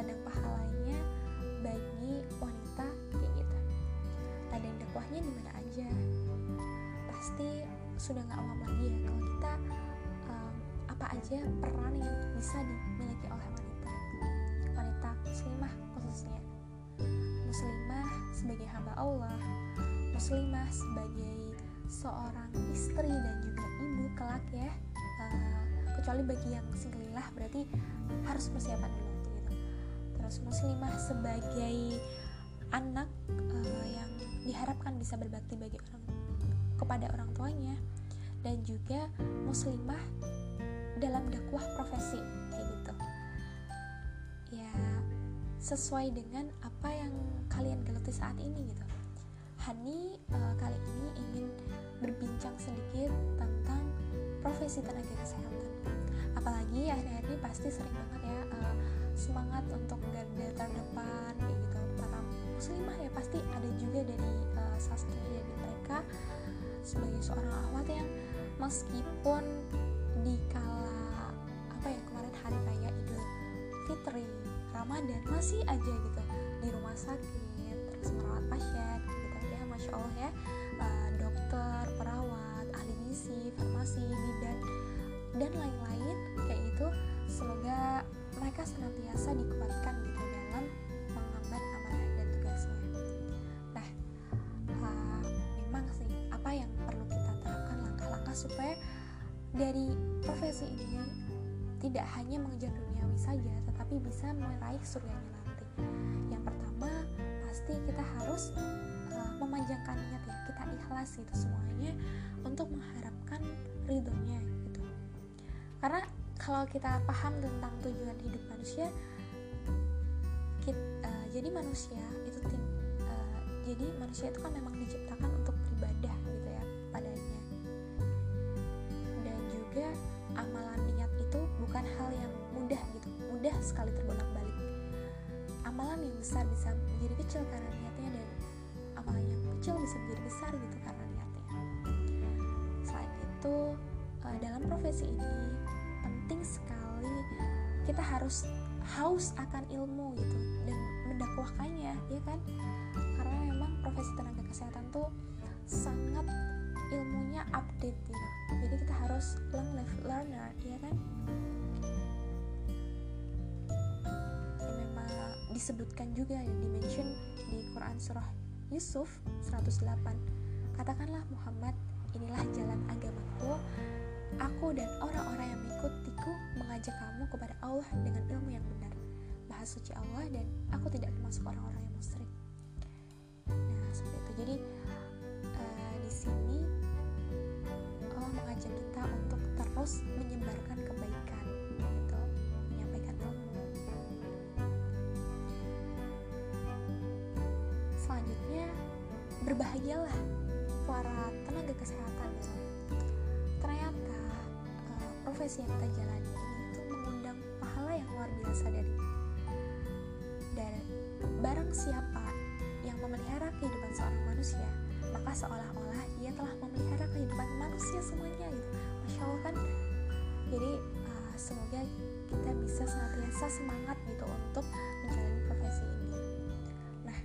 ladang pahalanya bagi wanita kayak gitu. Ladang dakwahnya di mana aja? Pasti sudah nggak awam lagi ya kalau kita um, apa aja peran yang bisa dimiliki oleh wanita. Wanita muslimah khususnya. Muslimah sebagai hamba Allah muslimah sebagai seorang istri dan juga ibu kelak ya. Uh, kecuali bagi yang singlilah berarti harus persiapan dulu terus muslimah sebagai anak uh, yang diharapkan bisa berbakti bagi orang kepada orang tuanya dan juga muslimah dalam dakwah profesi kayak gitu. Ya sesuai dengan apa yang kalian geluti saat ini gitu. Hani uh, kali ini ingin berbincang sedikit tentang profesi tenaga kesehatan. Apalagi akhir-akhir ini pasti sering banget ya uh, semangat untuk garda terdepan kayak gitu. Para muslimah? Ya pasti ada juga dari uh, sastra dari mereka. Sebagai seorang ahwat yang meskipun di kala apa ya kemarin hari raya Idul Fitri Ramadan masih aja gitu di rumah sakit terus merawat pasien gitu. Ya masya Allah ya uh, dokter perawat ahli gizi farmasi bidan dan lain-lain kayak gitu. Semoga mereka senantiasa dikuatkan gitu dalam mengemban amanah dan tugasnya. Nah uh, memang sih apa yang perlu kita terapkan langkah-langkah supaya dari profesi ini tidak hanya mengejar duniawi saja tetapi bisa meraih surganya nanti. Yang pertama pasti kita harus uh, memanjangkan niat ya kita ikhlas itu semuanya untuk mengharapkan ridhonya gitu. Karena kalau kita paham tentang tujuan hidup manusia kita, uh, eh, jadi manusia itu tim uh, jadi manusia itu kan memang diciptakan untuk beribadah gitu ya padanya. Dan juga amalan niat itu bukan hal yang mudah gitu mudah sekali terbolak balik amalan yang besar bisa menjadi kecil karena niatnya dan amalan yang kecil bisa menjadi besar gitu karena niatnya. Selain itu uh, dalam profesi ini kita harus haus akan ilmu gitu dan mendakwahkannya ya kan? Karena memang profesi tenaga kesehatan tuh sangat ilmunya update gitu jadi kita harus long life learner ya kan? Ini memang disebutkan juga ya dimention di Quran surah Yusuf 108 katakanlah Muhammad inilah jalan agamaku. Aku dan Allah dengan ilmu yang benar. Maha suci Allah dan aku tidak termasuk orang-orang yang musyrik. Nah seperti itu. Jadi uh, di sini Allah mengajak kita untuk terus menyebarkan kebaikan gitu. Menyampaikan ilmu. Selanjutnya berbahagialah para tenaga kesehatan ternyata uh, profesi yang kita jalani yang luar biasa dari dan barang siapa yang memelihara kehidupan seorang manusia maka seolah-olah ia telah memelihara kehidupan manusia semuanya gitu. Masya allah kan? Jadi uh, semoga kita bisa senantiasa semangat gitu untuk menjalani profesi ini. Nah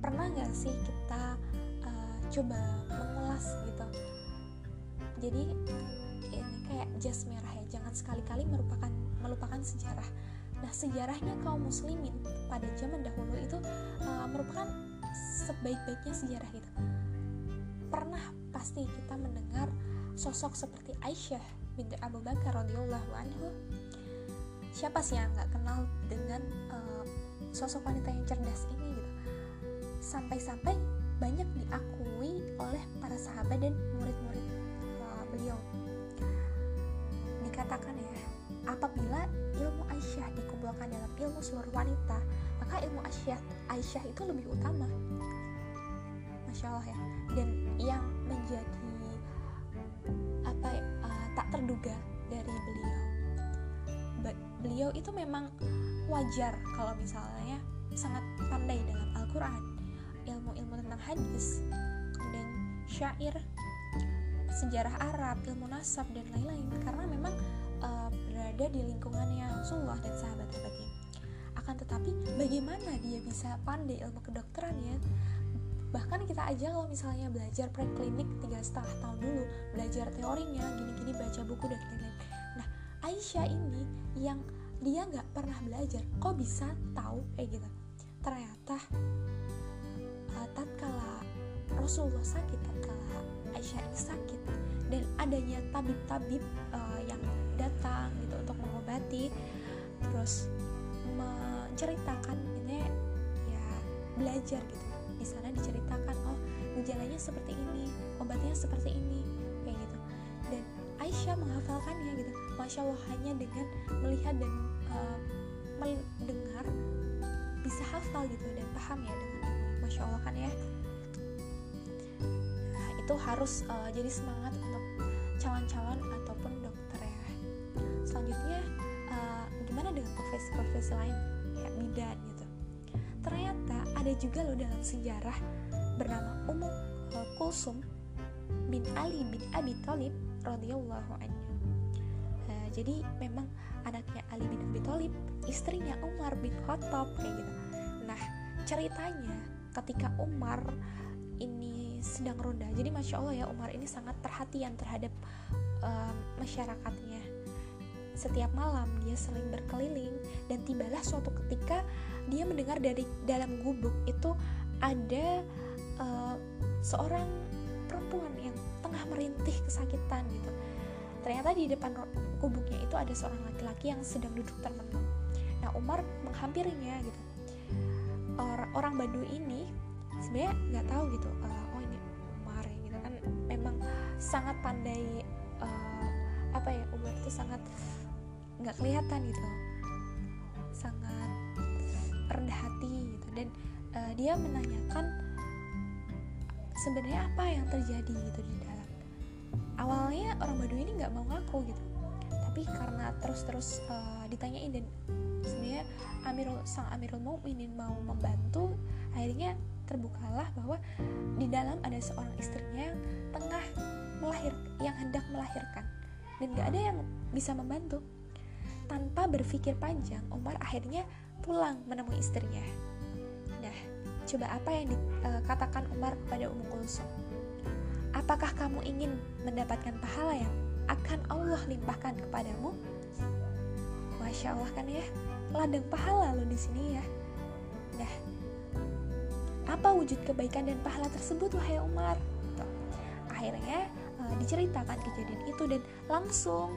pernah nggak sih kita uh, coba mengulas gitu? Jadi ini kayak jas merah ya. Jangan sekali-kali merupakan melupakan sejarah. Nah sejarahnya kaum muslimin pada zaman dahulu itu uh, merupakan sebaik-baiknya sejarah gitu. Pernah pasti kita mendengar sosok seperti Aisyah binti Abu Bakar radhiyallahu anhu. Siapa sih yang nggak kenal dengan uh, sosok wanita yang cerdas ini gitu? Sampai-sampai banyak diakui oleh para sahabat dan murid-murid uh, beliau apabila ilmu Aisyah dikumpulkan dalam ilmu seluruh wanita maka ilmu Aisyah Aisyah itu lebih utama. Masya Allah ya. Dan yang menjadi apa uh, tak terduga dari beliau. Be- beliau itu memang wajar kalau misalnya sangat pandai dalam Al-Quran ilmu-ilmu tentang hadis kemudian syair sejarah Arab ilmu nasab dan lain-lain. Karena memang uh, berada di lingkungannya Rasulullah dan sahabat-sahabatnya akan tetapi bagaimana dia bisa pandai ilmu kedokteran ya? Bahkan kita aja kalau misalnya belajar preklinik tiga setengah tahun dulu belajar teorinya gini-gini baca buku dan lain-lain. Nah Aisyah ini yang dia nggak pernah belajar kok bisa tahu? Kayak gitu. Ternyata uh, tatkala Rasulullah sakit tatkala Aisyah ini sakit dan adanya tabib-tabib uh, yang datang gitu untuk mengobati. Terus menceritakan ini ya belajar gitu. Di sana diceritakan oh gejalanya seperti ini obatnya seperti ini kayak gitu. Dan Aisyah menghafalkannya gitu. Masya Allah hanya dengan melihat dan uh, mendengar bisa hafal gitu dan paham ya dengan ilmu masya Allah kan ya? Nah, itu harus uh, jadi semangat untuk calon-calon selanjutnya uh, gimana dengan profesi-profesi lain kayak bidan gitu ternyata ada juga loh dalam sejarah bernama Ummu Kulsum bin Ali bin Abi Thalib radhiyallahu anhu. Nah, jadi memang anaknya Ali bin Abi Thalib, istrinya Umar bin Khattab kayak gitu. Nah, ceritanya ketika Umar ini sedang ronda. Jadi masya Allah ya Umar ini sangat perhatian terhadap um, masyarakatnya. Setiap malam dia sering berkeliling dan tibalah suatu ketika dia mendengar dari dalam gubuk itu ada uh, seorang perempuan yang tengah merintih kesakitan gitu. Ternyata di depan gubuknya itu ada seorang laki-laki yang sedang duduk termenung. Nah Umar menghampirinya gitu. Or orang Badui ini sebenarnya nggak tahu gitu. Uh, oh ini Umar ya gitu kan. Memang sangat pandai uh, apa ya Umar itu sangat nggak kelihatan gitu. Sangat rendah hati gitu. Dan uh, dia menanyakan sebenarnya apa yang terjadi gitu di dalam. Awalnya orang Baduy ini nggak mau ngaku gitu. Tapi karena terus-terus uh, ditanyain dan sebenarnya Amirul sang Amirul Mukminin mau membantu akhirnya terbukalah bahwa di dalam ada seorang istrinya yang tengah melahir yang hendak melahirkan. Dan gak ada yang bisa membantu tanpa berpikir panjang, Umar akhirnya pulang menemui istrinya. Nah, coba apa yang dikatakan eh, Umar kepada Ummu Kulsum? Apakah kamu ingin mendapatkan pahala yang akan Allah limpahkan kepadamu? Masya Allah kan ya, ladang pahala lo di sini ya. Nah, apa wujud kebaikan dan pahala tersebut wahai Umar? Akhirnya uh, diceritakan kejadian itu dan langsung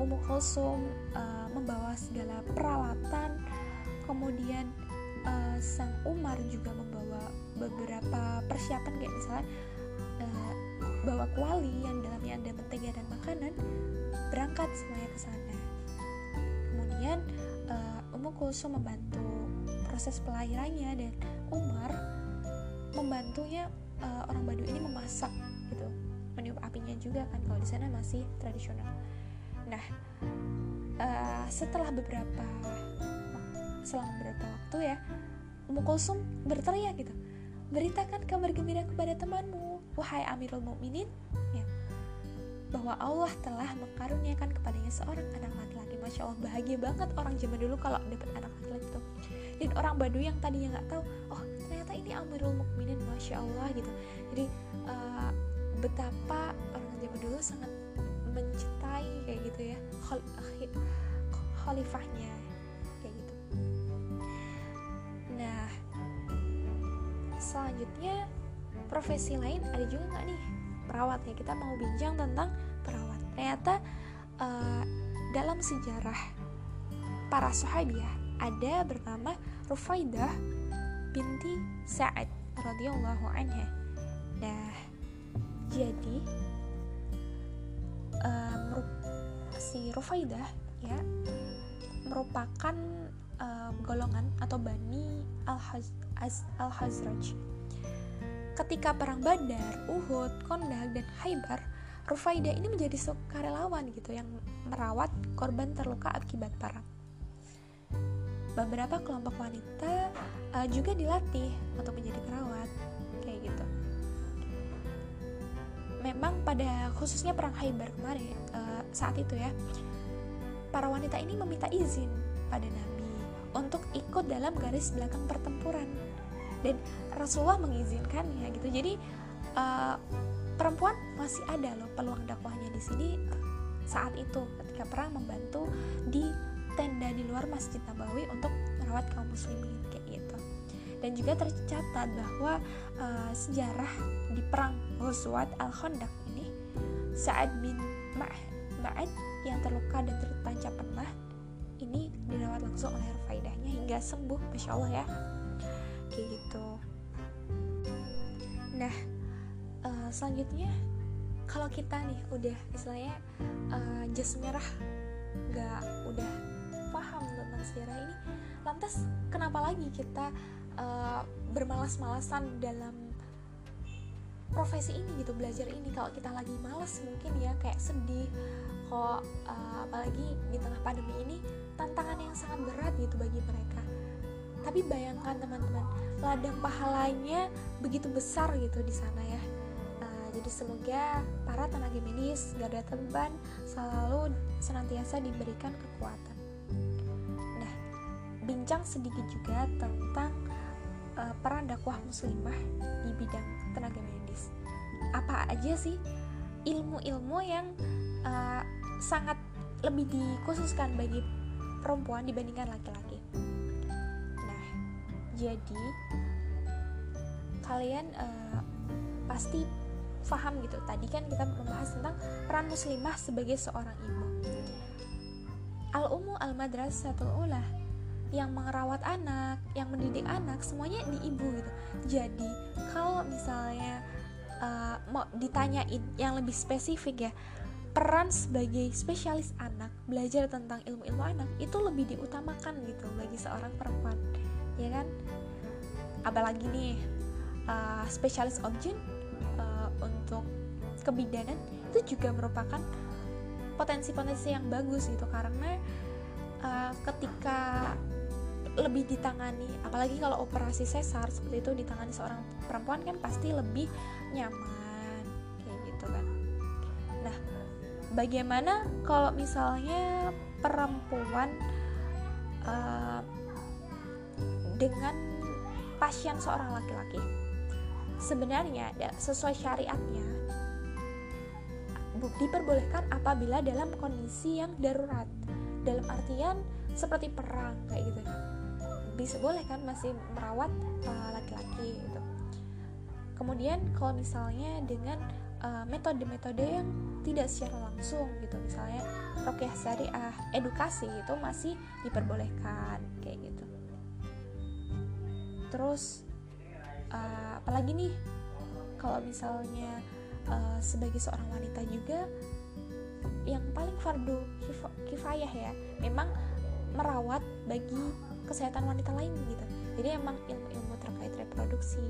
Ummu Kulsum uh, membawa segala peralatan. Kemudian uh, sang Umar juga membawa beberapa persiapan kayak misalnya uh, bawa kuali yang dalamnya ada mentega dan makanan berangkat semuanya ke sana. Kemudian uh, Ummu membantu proses pelahirannya dan Umar membantunya uh, orang Baduy ini memasak gitu. Meniup apinya juga kan kalau di sana masih tradisional nah uh, setelah beberapa selama beberapa waktu ya Ummu Kulsum berteriak gitu beritakan kabar gembira kepada temanmu wahai Amirul Mukminin ya bahwa Allah telah mengkaruniakan kepadanya seorang anak laki-laki. Masya Allah bahagia banget orang zaman dulu kalau dapat anak laki-laki tuh dan orang Baduy yang tadinya nggak tahu oh ternyata ini Amirul Mukminin masya Allah gitu. Jadi uh, betapa orang zaman dulu sangat mencintai kayak gitu ya khalifahnya kayak gitu. Nah selanjutnya profesi lain ada juga nggak nih? Perawat ya kita mau bincang tentang perawat. Ternyata uh, dalam sejarah para sahabiah ada bernama Rufaidah binti Sa'ad radhiyallahu anha. Nah, jadi um, si Rufaidah ya merupakan um, golongan atau bani al Hazraj. Ketika perang Badar, Uhud, Kondak dan Haibar, Rufaidah ini menjadi sukarelawan gitu yang merawat korban terluka akibat perang. Beberapa kelompok wanita uh, juga dilatih untuk menjadi perawat memang pada khususnya perang Khaybar kemarin uh, saat itu ya para wanita ini meminta izin pada Nabi untuk ikut dalam garis belakang pertempuran. Dan Rasulullah mengizinkannya gitu. Jadi uh, perempuan masih ada loh peluang dakwahnya di sini saat itu ketika perang membantu di tenda di luar Masjid Nabawi untuk merawat kaum muslimin kayak gitu. Dan juga tercatat bahwa uh, sejarah di perang Ghazwat Al-Khandaq ini Sa'ad bin Ma'ad yang terluka dan tertancap panah ini dirawat langsung oleh Rufaidahnya hingga sembuh Masya Allah ya. Kayak gitu. Nah uh, selanjutnya kalau kita nih udah istilahnya uh, jas merah nggak udah paham tentang sejarah ini lantas kenapa lagi kita uh, bermalas-malasan dalam profesi ini gitu belajar ini. Kalau kita lagi malas mungkin ya kayak sedih kok uh, apalagi di tengah pandemi ini tantangan yang sangat berat gitu bagi mereka. Tapi bayangkan teman-teman ladang pahalanya begitu besar gitu di sana ya. Uh, jadi semoga para tenaga medis garda terdepan selalu senantiasa diberikan kekuatan. Nah bincang sedikit juga tentang uh, peran dakwah muslimah di bidang tenaga medis apa aja sih ilmu-ilmu yang uh, sangat lebih dikhususkan bagi perempuan dibandingkan laki-laki. Nah, jadi kalian uh, pasti paham gitu. Tadi kan kita membahas tentang peran muslimah sebagai seorang ibu. Al-Umu al-Madrasatul Ulah yang merawat anak, yang mendidik anak, semuanya di ibu gitu. Jadi, kalau misalnya uh, mau ditanyain yang lebih spesifik ya, peran sebagai spesialis anak belajar tentang ilmu-ilmu anak itu lebih diutamakan gitu bagi seorang perempuan ya kan? Apalagi nih uh, spesialis objek uh, untuk kebidanan itu juga merupakan potensi-potensi yang bagus gitu. Karena uh, ketika lebih ditangani apalagi kalau operasi sesar seperti itu ditangani seorang perempuan kan pasti lebih nyaman kayak gitu kan. Nah bagaimana kalau misalnya perempuan uh, dengan pasien seorang laki-laki? Sebenarnya ya, sesuai syariatnya diperbolehkan apabila dalam kondisi yang darurat. Dalam artian seperti perang kayak gitu bisa boleh kan masih merawat eh, laki-laki uh, gitu kemudian kalau misalnya dengan Eh, metode-metode uh, yang tidak secara langsung gitu misalnya rokyah syariah edukasi itu masih diperbolehkan kayak gitu. Terus uh, apalagi nih kalau misalnya uh, sebagai seorang wanita juga yang paling fardu kifayah ya memang merawat bagi kesehatan wanita lain gitu. Jadi emang ilmu-ilmu terkait reproduksi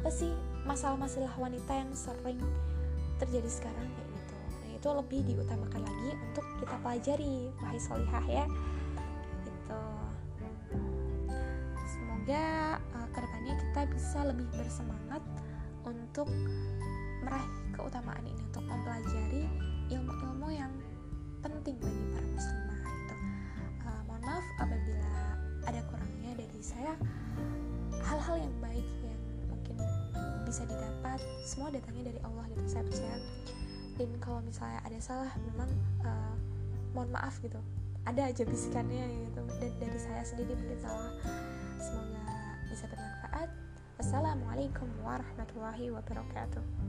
apa sih masalah-masalah wanita yang sering terjadi sekarang kayak gitu? Nah itu lebih diutamakan lagi untuk kita pelajari wahai solihah ya. Gitu. Semoga uh, ke depannya kita bisa lebih bersemangat untuk meraih keutamaan ini untuk mempelajari ilmu-ilmu yang penting bagi semua datangnya dari Allah gitu saya percaya. Dan kalau misalnya ada salah memang uh, mohon maaf gitu. Ada aja bisikannya gitu. Dan dari saya sendiri mungkin salah. Semoga bisa bermanfaat. Wassalamualaikum warahmatullahi wabarakatuh